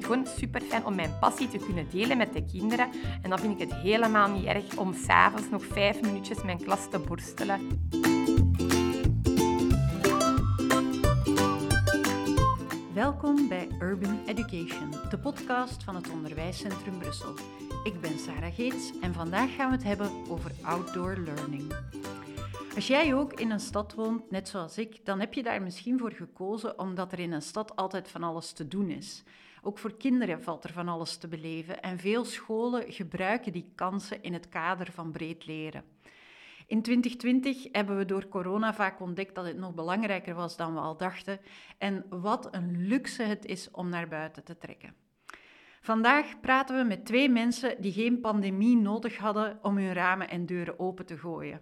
vind het gewoon super fijn om mijn passie te kunnen delen met de kinderen. En dan vind ik het helemaal niet erg om s'avonds nog vijf minuutjes mijn klas te borstelen. Welkom bij Urban Education, de podcast van het Onderwijscentrum Brussel. Ik ben Sarah Geets en vandaag gaan we het hebben over outdoor learning. Als jij ook in een stad woont, net zoals ik, dan heb je daar misschien voor gekozen omdat er in een stad altijd van alles te doen is. Ook voor kinderen valt er van alles te beleven en veel scholen gebruiken die kansen in het kader van breed leren. In 2020 hebben we door corona vaak ontdekt dat het nog belangrijker was dan we al dachten en wat een luxe het is om naar buiten te trekken. Vandaag praten we met twee mensen die geen pandemie nodig hadden om hun ramen en deuren open te gooien.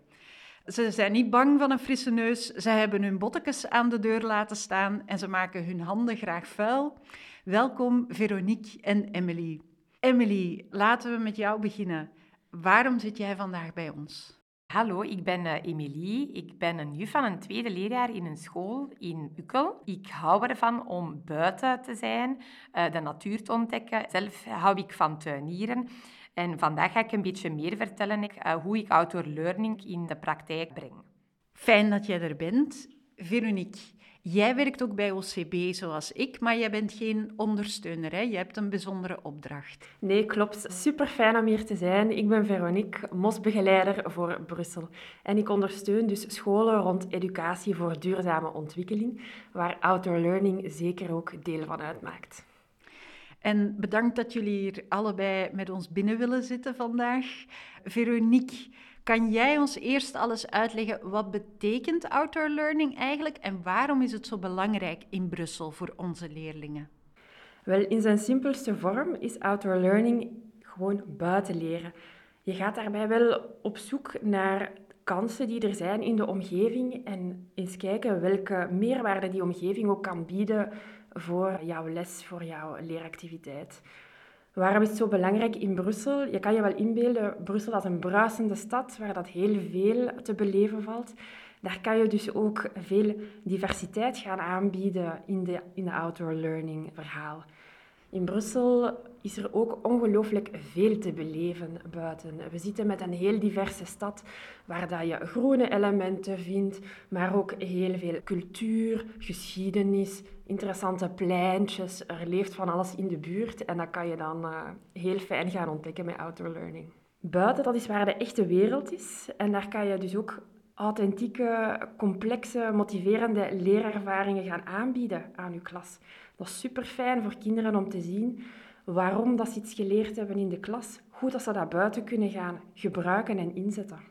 Ze zijn niet bang van een frisse neus, ze hebben hun bottekes aan de deur laten staan en ze maken hun handen graag vuil. Welkom Veronique en Emily. Emily, laten we met jou beginnen. Waarom zit jij vandaag bij ons? Hallo, ik ben uh, Emilie. Ik ben een juf van een tweede leerjaar in een school in Ukkel. Ik hou ervan om buiten te zijn, uh, de natuur te ontdekken. Zelf hou ik van tuinieren. En vandaag ga ik een beetje meer vertellen uh, hoe ik outdoor learning in de praktijk breng. Fijn dat jij er bent. Veronique, jij werkt ook bij OCB zoals ik, maar jij bent geen ondersteuner. Hè? Je hebt een bijzondere opdracht. Nee, klopt. Super fijn om hier te zijn. Ik ben Veronique, MOS-begeleider voor Brussel. En ik ondersteun dus scholen rond educatie voor duurzame ontwikkeling, waar outdoor learning zeker ook deel van uitmaakt. En bedankt dat jullie hier allebei met ons binnen willen zitten vandaag. Veronique, kan jij ons eerst alles uitleggen wat betekent outdoor learning eigenlijk en waarom is het zo belangrijk in Brussel voor onze leerlingen? Wel, in zijn simpelste vorm is outdoor learning gewoon buiten leren. Je gaat daarbij wel op zoek naar kansen die er zijn in de omgeving en eens kijken welke meerwaarde die omgeving ook kan bieden voor jouw les, voor jouw leeractiviteit. Waarom is het zo belangrijk in Brussel? Je kan je wel inbeelden, Brussel als een bruisende stad waar dat heel veel te beleven valt. Daar kan je dus ook veel diversiteit gaan aanbieden in de, in de outdoor learning verhaal. In Brussel is er ook ongelooflijk veel te beleven buiten. We zitten met een heel diverse stad waar dat je groene elementen vindt, maar ook heel veel cultuur, geschiedenis, interessante pleintjes. Er leeft van alles in de buurt en dat kan je dan uh, heel fijn gaan ontdekken met outdoor learning. Buiten, dat is waar de echte wereld is en daar kan je dus ook authentieke, complexe, motiverende leerervaringen gaan aanbieden aan je klas. Dat is super fijn voor kinderen om te zien waarom dat ze iets geleerd hebben in de klas, hoe dat ze dat buiten kunnen gaan gebruiken en inzetten.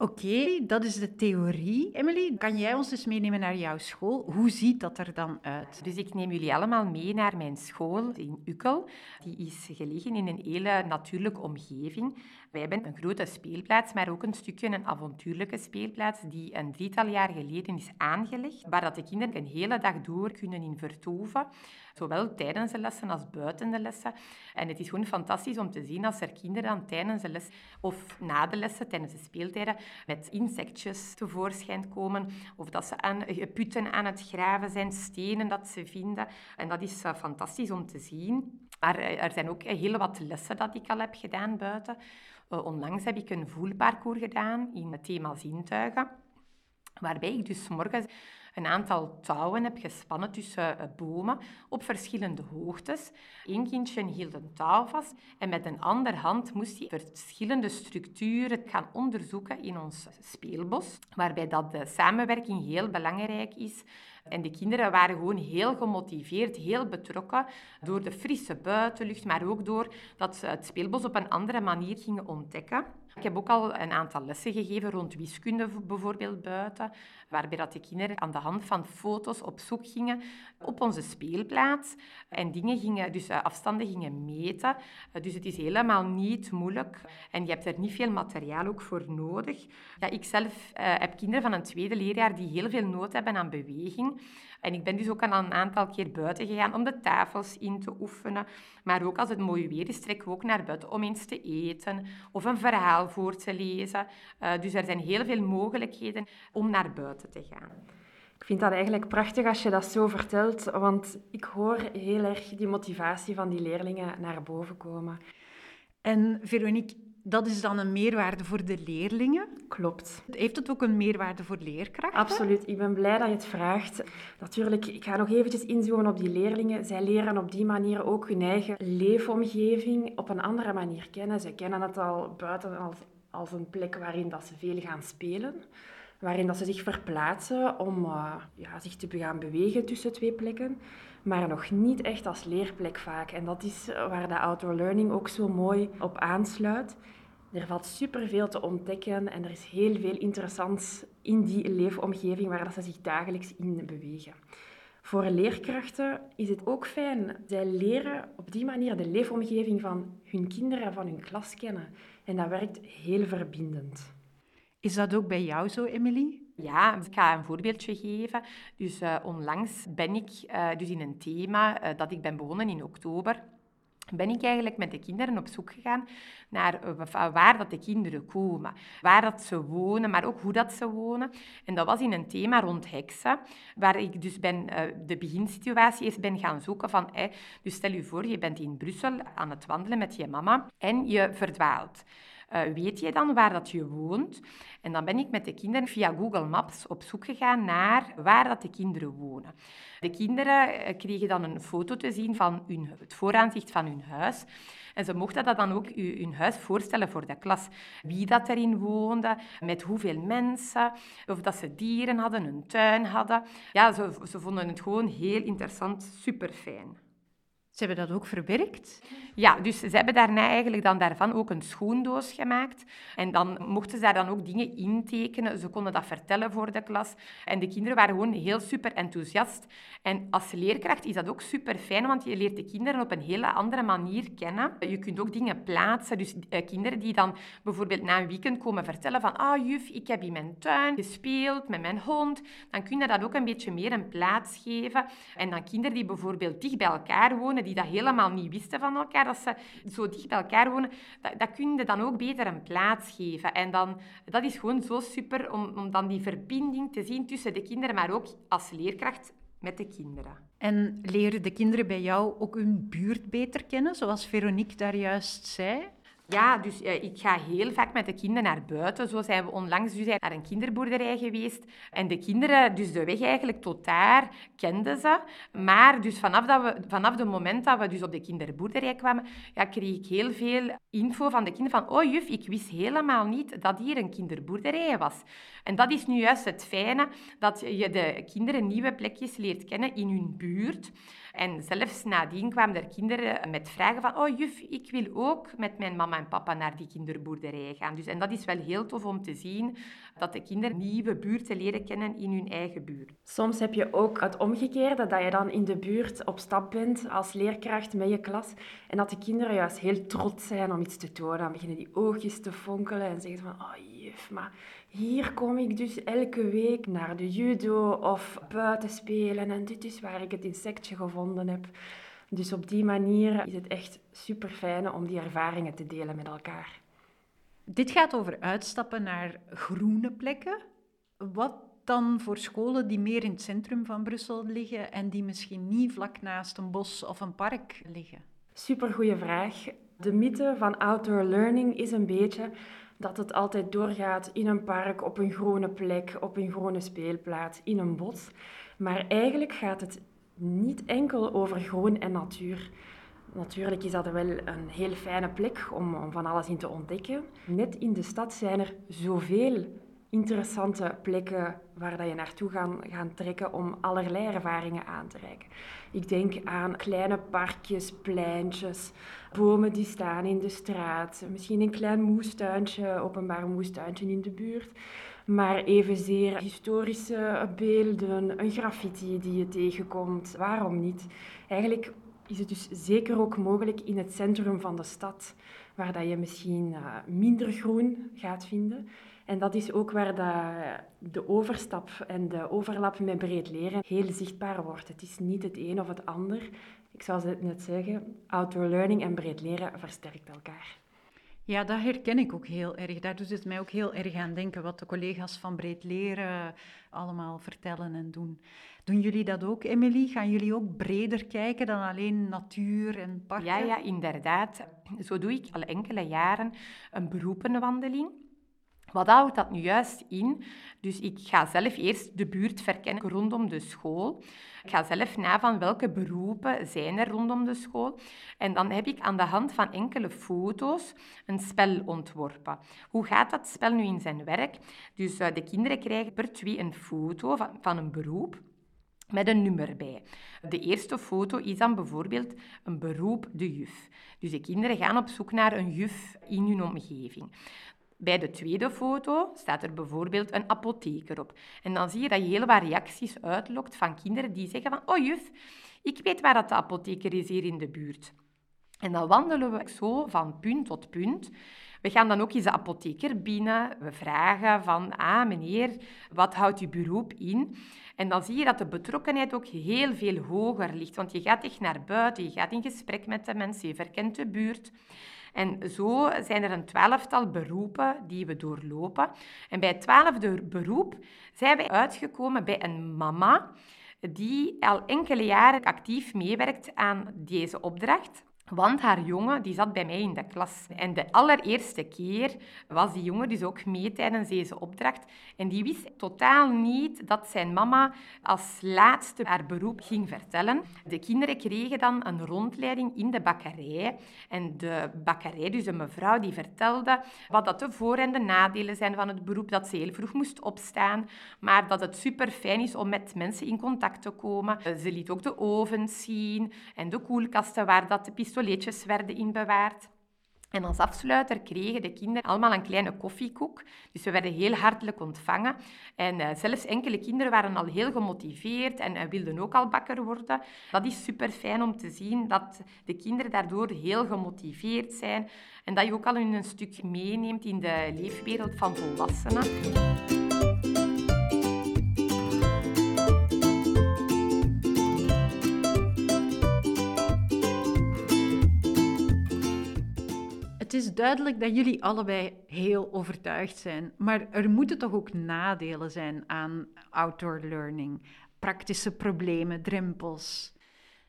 Oké, dat is de theorie. Emily, kan jij ons dus meenemen naar jouw school? Hoe ziet dat er dan uit? Dus ik neem jullie allemaal mee naar mijn school in Ukkel. Die is gelegen in een hele natuurlijke omgeving. Wij hebben een grote speelplaats, maar ook een stukje een avontuurlijke speelplaats die een drietal jaar geleden is aangelegd, waar dat de kinderen een hele dag door kunnen in vertoeven, zowel tijdens de lessen als buiten de lessen. En het is gewoon fantastisch om te zien als er kinderen dan tijdens de les of na de lessen, tijdens de speeltijden, met insectjes tevoorschijn komen, of dat ze aan putten aan het graven zijn, stenen dat ze vinden. En dat is uh, fantastisch om te zien. Maar uh, er zijn ook heel wat lessen dat ik al heb gedaan buiten. Uh, onlangs heb ik een voelparcours gedaan in het thema zintuigen, waarbij ik dus morgens een aantal touwen heb gespannen tussen eh, bomen op verschillende hoogtes. Eén kindje hield een touw vast en met een andere hand moest hij verschillende structuren gaan onderzoeken in ons speelbos, waarbij dat de samenwerking heel belangrijk is. En de kinderen waren gewoon heel gemotiveerd, heel betrokken door de frisse buitenlucht, maar ook door dat ze het speelbos op een andere manier gingen ontdekken. Ik heb ook al een aantal lessen gegeven rond wiskunde bijvoorbeeld buiten, waarbij dat de kinderen aan de hand van foto's op zoek gingen op onze speelplaats en dingen gingen, dus eh, afstanden gingen meten. Eh, dus het is helemaal niet moeilijk en je hebt er niet veel materiaal ook voor nodig. Ja, ik zelf uh, heb kinderen van een tweede leerjaar die heel veel nood hebben aan beweging. En ik ben dus ook al een aantal keer buiten gegaan om de tafels in te oefenen. Maar ook als het mooi weer is, trekken we ook naar buiten om eens te eten of een verhaal voor te lezen. Uh, dus er zijn heel veel mogelijkheden om naar buiten te gaan. Ik vind dat eigenlijk prachtig als je dat zo vertelt, want ik hoor heel erg die motivatie van die leerlingen naar boven komen. En Veronique, dat is dan een meerwaarde voor de leerlingen. Klopt. Heeft het ook een meerwaarde voor leerkrachten? Absoluut. Ik ben blij dat je het vraagt. Natuurlijk, ik ga nog eventjes inzoomen op die leerlingen. Zij leren op die manier ook hun eigen leefomgeving op een andere manier kennen. Ze kennen het al buiten als, als een plek waarin dat ze veel gaan spelen. Waarin dat ze zich verplaatsen om uh, ja, zich te gaan bewegen tussen twee plekken maar nog niet echt als leerplek vaak. En dat is waar de outdoor learning ook zo mooi op aansluit. Er valt superveel te ontdekken en er is heel veel interessants in die leefomgeving waar ze zich dagelijks in bewegen. Voor leerkrachten is het ook fijn. Zij leren op die manier de leefomgeving van hun kinderen en van hun klas kennen. En dat werkt heel verbindend. Is dat ook bij jou zo, Emily? Ja, ik ga een voorbeeldje geven. Dus uh, onlangs ben ik uh, dus in een thema uh, dat ik ben begonnen in oktober ben ik eigenlijk met de kinderen op zoek gegaan naar waar dat de kinderen komen, waar dat ze wonen, maar ook hoe dat ze wonen. En dat was in een thema rond heksen, waar ik dus ben, de beginsituatie is ben gaan zoeken van, dus stel je voor, je bent in Brussel aan het wandelen met je mama en je verdwaalt. Uh, weet je dan waar dat je woont? En dan ben ik met de kinderen via Google Maps op zoek gegaan naar waar dat de kinderen wonen. De kinderen eh, kregen dan een foto te zien van hun, het vooraanzicht van hun huis. En ze mochten dat dan ook hun huis voorstellen voor de klas. Wie dat erin woonde, met hoeveel mensen, of dat ze dieren hadden, een tuin hadden. Ja, ze, ze vonden het gewoon heel interessant, super fijn. Ze hebben dat ook verwerkt? Ja, dus ze hebben daarna eigenlijk dan daarvan ook een schoendoos gemaakt. En dan mochten ze daar dan ook dingen intekenen. Ze konden dat vertellen voor de klas. En de kinderen waren gewoon heel super enthousiast. En als leerkracht is dat ook super fijn, want je leert de kinderen op een hele andere manier kennen. Je kunt ook dingen plaatsen. Dus eh, kinderen die dan bijvoorbeeld na een weekend komen vertellen van ah juf, ik heb in mijn tuin gespeeld met mijn hond. Dan kun je dat ook een beetje meer een plaats geven. En dan kinderen die bijvoorbeeld dicht bij elkaar wonen, die dat helemaal niet wisten van elkaar, dat ze zo dicht bij elkaar wonen, dat, dat kun je dan ook beter een plaats geven. En dan, dat is gewoon zo super om, om dan die verbinding te zien tussen de kinderen, maar ook als leerkracht met de kinderen. En leren de kinderen bij jou ook hun buurt beter kennen, zoals Veronique daar juist zei? Ja, dus uh, ik ga heel vaak met de kinderen naar buiten. Zo zijn we onlangs dus naar een kinderboerderij geweest. En de kinderen, dus de weg eigenlijk tot daar, kenden ze. Maar dus vanaf, dat we, vanaf het moment dat we dus op de kinderboerderij kwamen, ja, kreeg ik heel veel info van de kinderen van oh juf, ik wist helemaal niet dat hier een kinderboerderij was. En dat is nu juist het fijne, dat je de kinderen nieuwe plekjes leert kennen in hun buurt. En zelfs nadien kwamen er kinderen met vragen van oh juf, ik wil ook met mijn mama en papa naar die kinderboerderij gaan. Dus, en dat is wel heel tof om te zien, dat de kinderen nieuwe buurten leren kennen in hun eigen buurt. Soms heb je ook het omgekeerde, dat je dan in de buurt op stap bent als leerkracht met je klas en dat de kinderen juist heel trots zijn om iets te tonen. Dan beginnen die oogjes te fonkelen en zeggen van oh juf, maar hier kom ik dus elke week naar de judo of buiten spelen en dit is waar ik het insectje gevonden heb. Dus op die manier is het echt super fijn om die ervaringen te delen met elkaar. Dit gaat over uitstappen naar groene plekken. Wat dan voor scholen die meer in het centrum van Brussel liggen en die misschien niet vlak naast een bos of een park liggen? Supergoeie vraag. De mythe van outdoor learning is een beetje dat het altijd doorgaat in een park, op een groene plek, op een groene speelplaats, in een bos. Maar eigenlijk gaat het niet enkel over groen en natuur. Natuurlijk is dat wel een heel fijne plek om, om van alles in te ontdekken. Net in de stad zijn er zoveel interessante plekken waar dat je naartoe gaan, gaan trekken om allerlei ervaringen aan te reiken. Ik denk aan kleine parkjes, pleintjes, bomen die staan in de straat, misschien een klein moestuintje, openbaar moestuintje in de buurt. Maar evenzeer historische beelden, een graffiti die je tegenkomt, waarom niet? Eigenlijk is het dus zeker ook mogelijk in het centrum van de stad, waar dat je misschien eh, minder groen gaat vinden. En dat is ook waar de, de overstap en de overlap met breed leren heel zichtbaar wordt. Het is niet het een of het ander. Ik zou net zeggen, outdoor learning en breed leren versterkt elkaar. Ja, dat herken ik ook heel erg. Daar doet het mij ook heel erg aan denken wat de collega's van Breed Leren allemaal vertellen en doen. Doen jullie dat ook, Emily? Gaan jullie ook breder kijken dan alleen natuur en parken? Ja, ja, inderdaad. Zo doe ik al enkele jaren een beroepenwandeling. Wat houdt dat nu juist in? Dus ik ga zelf eerst de buurt verkennen rondom de school. Ik ga zelf na van welke beroepen zijn er rondom de school. En dan heb ik aan de hand van enkele foto's een spel ontworpen. Hoe gaat dat spel nu in zijn werk? Dus uh, de kinderen krijgen per twee een foto van een beroep met een nummer bij. De eerste foto is dan bijvoorbeeld een beroep de juf. Dus de kinderen gaan op zoek naar een juf in hun omgeving. Bij de tweede foto staat er bijvoorbeeld een apotheker op. En dan zie je dat je heel wat reacties uitlokt van kinderen die zeggen van oh juf, ik weet waar dat de apotheker is hier in de buurt. En dan wandelen we zo van punt tot punt. We gaan dan ook eens de apotheker binnen. We vragen van, ah meneer, wat houdt uw beroep in? En dan zie je dat de betrokkenheid ook heel veel hoger ligt. Want je gaat echt naar buiten, je gaat in gesprek met de mensen, je verkent de buurt. En zo zijn er een twaalftal beroepen die we doorlopen. En bij het twaalfde beroep zijn we uitgekomen bij een mama die al enkele jaren actief meewerkt aan deze opdracht. Want haar jongen die zat bij mij in de klas. En de allereerste keer was die jongen dus ook mee tijdens deze opdracht. En die wist totaal niet dat zijn mama als laatste haar beroep ging vertellen. De kinderen kregen dan een rondleiding in de bakkerij. En de bakkerij, dus een mevrouw, die vertelde wat dat de voor- en de nadelen zijn van het beroep. Dat ze heel vroeg moest opstaan, maar dat het super fijn is om met mensen in contact te komen. Ze liet ook de ovens zien en de koelkasten waar dat de pistool pistoletjes werden inbewaard. En als afsluiter kregen de kinderen allemaal een kleine koffiekoek. Dus we werden heel hartelijk ontvangen. En uh, zelfs enkele kinderen waren al heel gemotiveerd en uh, wilden ook al bakker worden. Dat is super fijn om te zien dat de kinderen daardoor heel gemotiveerd zijn. En dat je ook al een stuk meeneemt in de leefwereld van volwassenen. Het is duidelijk dat jullie allebei heel overtuigd zijn, maar er moeten toch ook nadelen zijn aan outdoor learning, praktische problemen, drempels.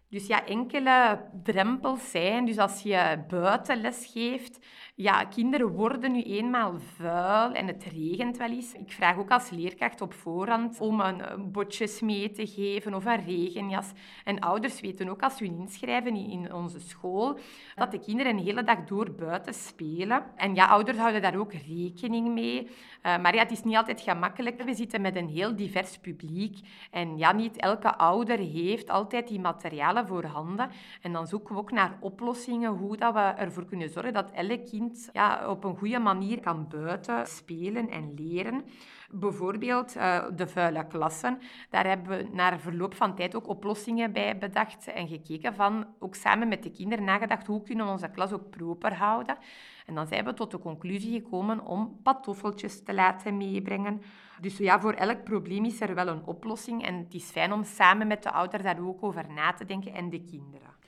Dus ja, enkele drempels zijn. Dus als je buitenles geeft, ja, kinderen worden nu eenmaal vuil en het regent wel eens. Ik vraag ook als leerkracht op voorhand om een botjes mee te geven of een regenjas. En ouders weten ook als ze hun inschrijven in onze school, dat de kinderen een hele dag door buiten spelen. En ja, ouders houden daar ook rekening mee. Uh, maar ja, het is niet altijd gemakkelijk. We zitten met een heel divers publiek. En ja, niet elke ouder heeft altijd die materialen voorhanden. En dan zoeken we ook naar oplossingen hoe dat we ervoor kunnen zorgen dat elk kind ja, op een goede manier kan buiten spelen en leren. Bijvoorbeeld uh, de vuile klassen. Daar hebben we na verloop van tijd ook oplossingen bij bedacht en gekeken van, ook samen met de kinderen nagedacht, hoe kunnen we onze klas ook proper houden. En dan zijn we tot de conclusie gekomen om pantoffeltjes te laten meebrengen. Dus ja, voor elk probleem is er wel een oplossing. En het is fijn om samen met de ouders daar ook over na te denken en de kinderen.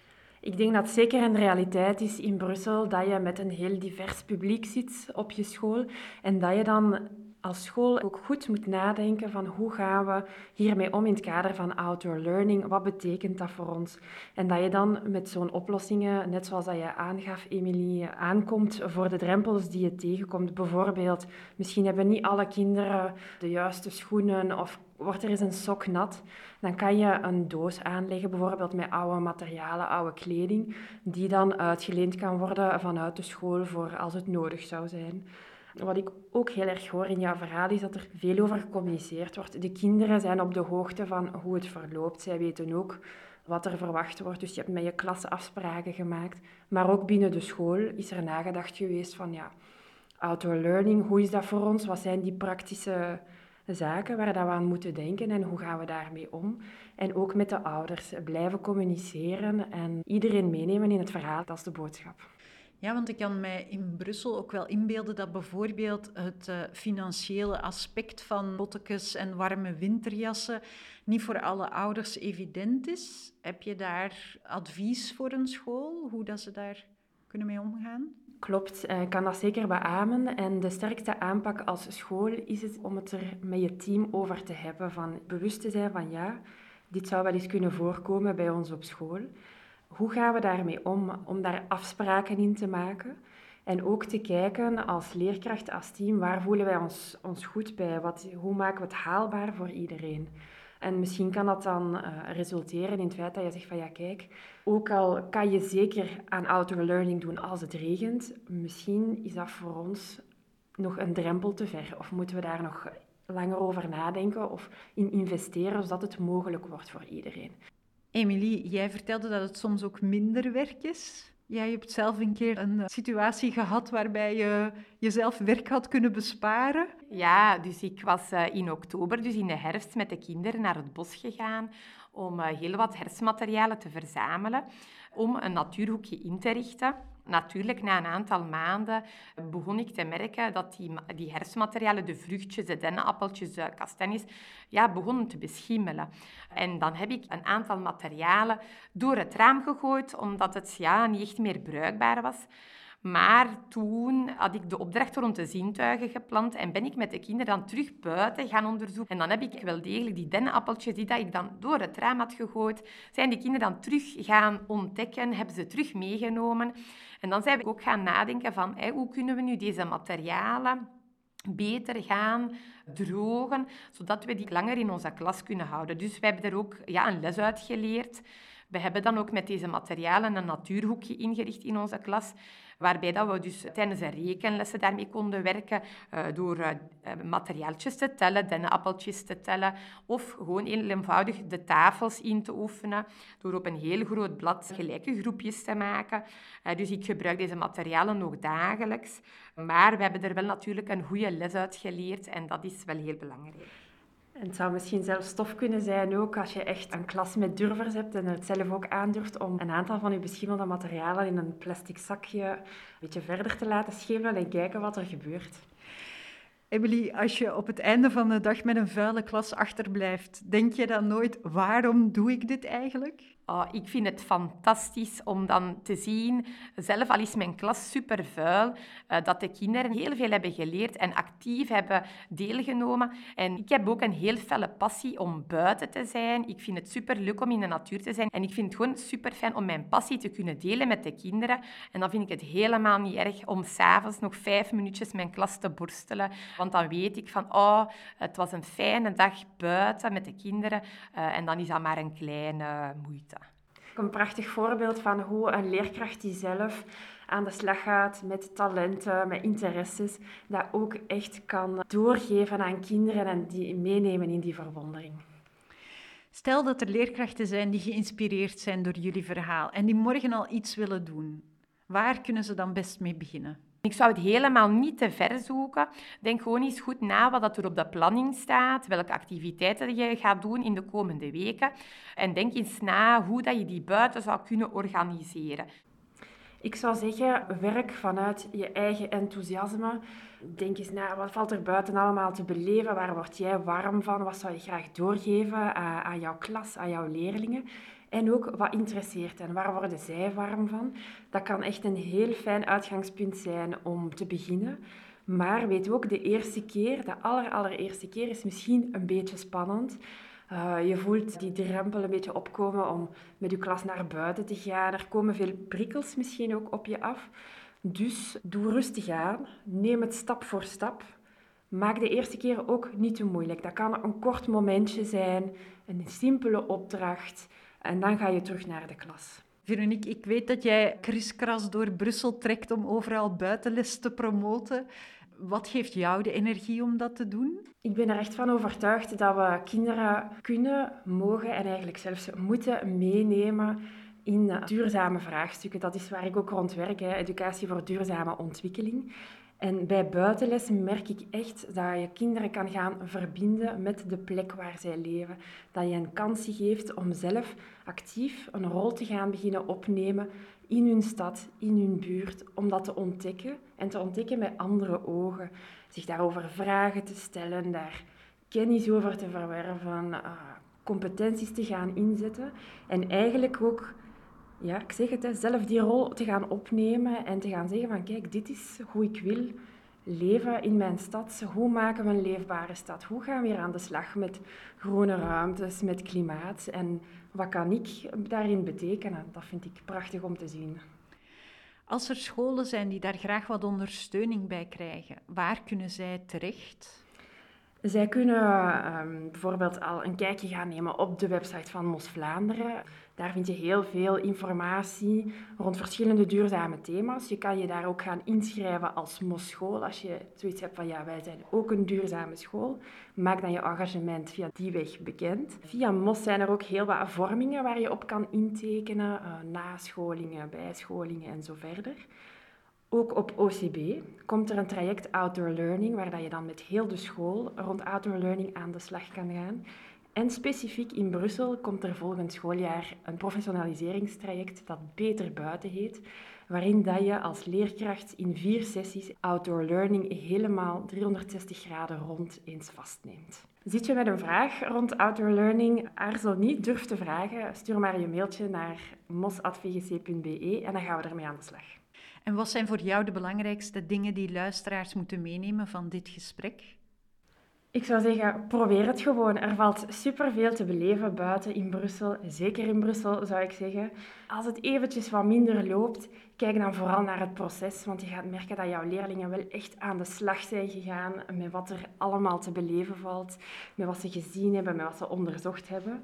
Ik denk dat zeker een realiteit is in Brussel dat je met een heel divers publiek zit op je school en dat je dan als school ook goed moet nadenken van hoe gaan we hiermee om in het kader van outdoor learning. Wat betekent dat voor ons? En dat je dan met zo'n oplossingen, net zoals dat je aangaf, Emilie, aankomt voor de drempels die je tegenkomt. Bijvoorbeeld, misschien hebben niet alle kinderen de juiste schoenen of wordt er eens een sok nat, dan kan je een doos aanleggen, bijvoorbeeld met oude materialen, oude kleding, die dan uitgeleend kan worden vanuit de school voor als het nodig zou zijn. Wat ik ook heel erg hoor in jouw verhaal is dat er veel over gecommuniceerd wordt. De kinderen zijn op de hoogte van hoe het verloopt. Zij weten ook wat er verwacht wordt. Dus je hebt met je klas afspraken gemaakt. Maar ook binnen de school is er nagedacht geweest van ja, outdoor learning, hoe is dat voor ons? Wat zijn die praktische zaken waar dat we aan moeten denken en hoe gaan we daarmee om? En ook met de ouders blijven communiceren en iedereen meenemen in het verhaal. Is de boodschap. Ja, want ik kan mij in Brussel ook wel inbeelden dat bijvoorbeeld het uh, financiële aspect van bottekes en warme winterjassen niet voor alle ouders evident is. Heb je daar advies voor een school, hoe dat ze daar kunnen mee omgaan? Klopt, ik kan dat zeker beamen. En de sterkste aanpak als school is het om het er met je team over te hebben. Van bewust te zijn van ja, dit zou wel eens kunnen voorkomen bij ons op school. Hoe gaan we daarmee om? Om daar afspraken in te maken. En ook te kijken als leerkracht, als team, waar voelen wij ons, ons goed bij? Wat, hoe maken we het haalbaar voor iedereen? En misschien kan dat dan uh, resulteren in het feit dat je zegt van ja kijk, ook al kan je zeker aan outdoor learning doen als het regent, misschien is dat voor ons nog een drempel te ver. Of moeten we daar nog langer over nadenken of in investeren zodat het mogelijk wordt voor iedereen. Emilie, jij vertelde dat het soms ook minder werk is. Jij hebt zelf een keer een eh, situatie gehad waarbij je jezelf werk had kunnen besparen. Ja, dus ik was eh, in oktober, dus in de herfst, met de kinderen naar het bos gegaan om eh, heel wat herfstmaterialen te verzamelen om een natuurhoekje in te richten. Natuurlijk, na een aantal maanden begon ik te merken dat die, die herfstmaterialen, de vruchtjes, de dennenappeltjes, de kastanjes, ja, begonnen te beschimmelen. En dan heb ik een aantal materialen door het raam gegooid, omdat het ja, niet echt meer bruikbaar was. Maar toen had ik de opdracht rond de zintuigen gepland en ben ik met de kinderen dan terug buiten gaan onderzoeken. En dan heb ik wel degelijk die dennenappeltjes die dat ik dan door het raam had gegooid, zijn die kinderen dan terug gaan ontdekken, hebben ze terug meegenomen. En dan zijn we ook gaan nadenken van hoe kunnen we nu deze materialen beter gaan drogen, zodat we die langer in onze klas kunnen houden. Dus we hebben er ook ja, een les uit geleerd. We hebben dan ook met deze materialen een natuurhoekje ingericht in onze klas, waarbij dat we dus tijdens de rekenlessen daarmee konden werken uh, door uh, materiaaltjes te tellen, dennenappeltjes te tellen, of gewoon heel eenvoudig de tafels in te oefenen, door op een heel groot blad gelijke groepjes te maken. Dus ik gebruik deze materialen nog dagelijks, maar we hebben er wel natuurlijk een goede les uit geleerd en dat is wel heel belangrijk. En het zou misschien zelfs stof kunnen zijn ook als je echt een klas met durvers hebt en het zelf ook aandurft om een aantal van je beschimmelde materialen in een plastic zakje een beetje verder te laten schimmelen en kijken wat er gebeurt. Emily, als je op het einde van de dag met een vuile klas achterblijft, denk je dan nooit, waarom doe ik dit eigenlijk? Oh, ik vind het fantastisch om dan te zien, zelf al is mijn klas super vuil, uh, dat de kinderen heel veel hebben geleerd en actief hebben deelgenomen. En ik heb ook een heel felle passie om buiten te zijn. Ik vind het super leuk om in de natuur te zijn. En ik vind het gewoon super fijn om mijn passie te kunnen delen met de kinderen. En dan vind ik het helemaal niet erg om s'avonds nog vijf minuutjes mijn klas te borstelen. Want dan weet ik van, oh, het was een fijne dag buiten met de kinderen. Uh, en dan is dat maar een kleine moeite. Een prachtig voorbeeld van hoe een leerkracht die zelf aan de slag gaat met talenten, met interesses, dat ook echt kan doorgeven aan kinderen en die meenemen in die verwondering. Stel dat er leerkrachten zijn die geïnspireerd zijn door jullie verhaal en die morgen al iets willen doen. Waar kunnen ze dan best mee beginnen? Ik zou het helemaal niet te ver zoeken. Denk gewoon eens goed na wat er op de planning staat, welke activiteiten je gaat doen in de komende weken. En denk eens na hoe dat je die buiten zou kunnen organiseren. Ik zou zeggen, werk vanuit je eigen enthousiasme. Denk eens na, wat valt er buiten allemaal te beleven? Waar word jij warm van? Wat zou je graag doorgeven aan jouw klas, aan jouw leerlingen? En ook wat interesseert en waar worden zij warm van? Dat kan echt een heel fijn uitgangspunt zijn om te beginnen. Maar weet ook, de eerste keer, de aller, allereerste keer, is misschien een beetje spannend. Uh, je voelt die drempel een beetje opkomen om met je klas naar buiten te gaan. Er komen veel prikkels misschien ook op je af. Dus doe rustig aan. Neem het stap voor stap. Maak de eerste keer ook niet te moeilijk. Dat kan een kort momentje zijn, een simpele opdracht. En dan ga je terug naar de klas. Veronique, ik weet dat jij kriskras door Brussel trekt om overal buitenles te promoten. Wat geeft jou de energie om dat te doen? Ik ben er echt van overtuigd dat we kinderen kunnen, mogen en eigenlijk zelfs moeten meenemen in duurzame vraagstukken. Dat is waar ik ook rond werk, hè. educatie voor duurzame ontwikkeling. En bij buitenles merk ik echt dat je kinderen kan gaan verbinden met de plek waar zij leven. Dat je een kans geeft om zelf actief een rol te gaan beginnen opnemen in hun stad, in hun buurt, om dat te ontdekken en te ontdekken met andere ogen. Zich daarover vragen te stellen, daar kennis over te verwerven, uh, competenties te gaan inzetten en eigenlijk ook ja, ik zeg het, zelf die rol te gaan opnemen en te gaan zeggen van kijk, dit is hoe ik wil leven in mijn stad. Hoe maken we een leefbare stad? Hoe gaan we hier aan de slag met groene ruimtes, met klimaat? En wat kan ik daarin betekenen? Dat vind ik prachtig om te zien. Als er scholen zijn die daar graag wat ondersteuning bij krijgen, waar kunnen zij terecht? Zij kunnen um, bijvoorbeeld al een kijkje gaan nemen op de website van Mos Vlaanderen. Daar vind je heel veel informatie rond verschillende duurzame thema's. Je kan je daar ook gaan inschrijven als Mos School. Als je zoiets hebt van ja, wij zijn ook een duurzame school, maak dan je engagement via die weg bekend. Via Mos zijn er ook heel wat vormingen waar je op kan intekenen, uh, nascholingen, bijscholingen en zo verder. Ook op OCB komt er een traject Outdoor Learning, waar je dan met heel de school rond Outdoor Learning aan de slag kan gaan. En specifiek in Brussel komt er volgend schooljaar een professionaliseringstraject dat Beter Buiten heet, waarin dat je als leerkracht in vier sessies Outdoor Learning helemaal 360 graden rond eens vastneemt. Zit je met een vraag rond Outdoor Learning? Aarzel niet, durf te vragen. Stuur maar je mailtje naar mos.vgc.be en dan gaan we ermee aan de slag. En wat zijn voor jou de belangrijkste dingen die luisteraars moeten meenemen van dit gesprek? Ik zou zeggen, probeer het gewoon. Er valt superveel te beleven buiten in Brussel. Zeker in Brussel, zou ik zeggen. Als het eventjes wat minder loopt, kijk dan vooral naar het proces. Want je gaat merken dat jouw leerlingen wel echt aan de slag zijn gegaan met wat er allemaal te beleven valt. Met wat ze gezien hebben, met wat ze onderzocht hebben.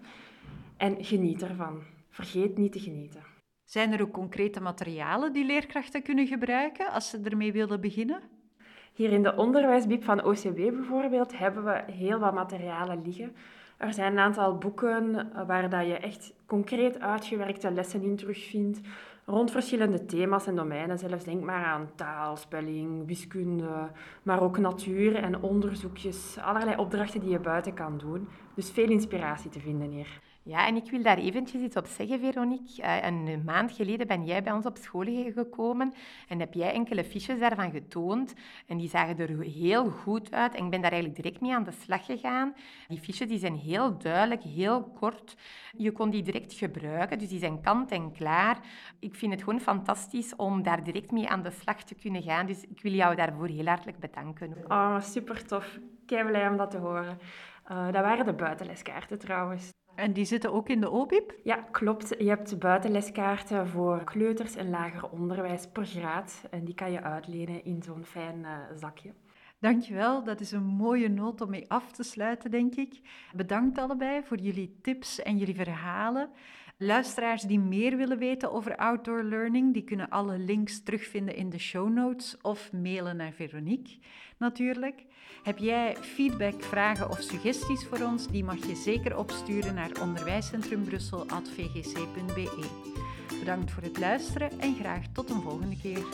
En geniet ervan. Vergeet niet te genieten. Zijn er ook concrete materialen die leerkrachten kunnen gebruiken als ze ermee willen beginnen? Hier in de onderwijsbib van OCW bijvoorbeeld hebben we heel wat materialen liggen. Er zijn een aantal boeken waar dat je echt concreet uitgewerkte lessen in terugvindt rond verschillende thema's en domeinen. Zelfs denk maar aan taal, spelling, wiskunde, maar ook natuur en onderzoekjes. Allerlei opdrachten die je buiten kan doen. Dus veel inspiratie te vinden hier. Ja, en ik wil daar eventjes iets op zeggen, Veronique. Uh, een maand geleden ben jij bij ons op school gekomen en heb jij enkele fiches daarvan getoond. En die zagen er heel goed uit en ik ben daar eigenlijk direct mee aan de slag gegaan. Die fiches die zijn heel duidelijk, heel kort. Je kon die direct gebruiken, dus die zijn kant en klaar. Ik vind het gewoon fantastisch om daar direct mee aan de slag te kunnen gaan. Dus ik wil jou daarvoor heel hartelijk bedanken. Oh, super tof. Kei blij om dat te horen. Uh, dat waren de buitenleskaarten trouwens. En die zitten ook in de OBIP? Ja, klopt. Je hebt buitenleskaarten voor kleuters en lager onderwijs per graad. En die kan je uitlenen in zo'n fijn uh, zakje. Dankjewel, dat is een mooie noot om mee af te sluiten, denk ik. Bedankt allebei voor jullie tips en jullie verhalen. Luisteraars die meer willen weten over outdoor learning, die kunnen alle links terugvinden in de show notes of mailen naar Veronique natuurlijk. Heb jij feedback, vragen of suggesties voor ons? Die mag je zeker opsturen naar onderwijscentrumBrussel.vgc.be. Bedankt voor het luisteren en graag tot een volgende keer.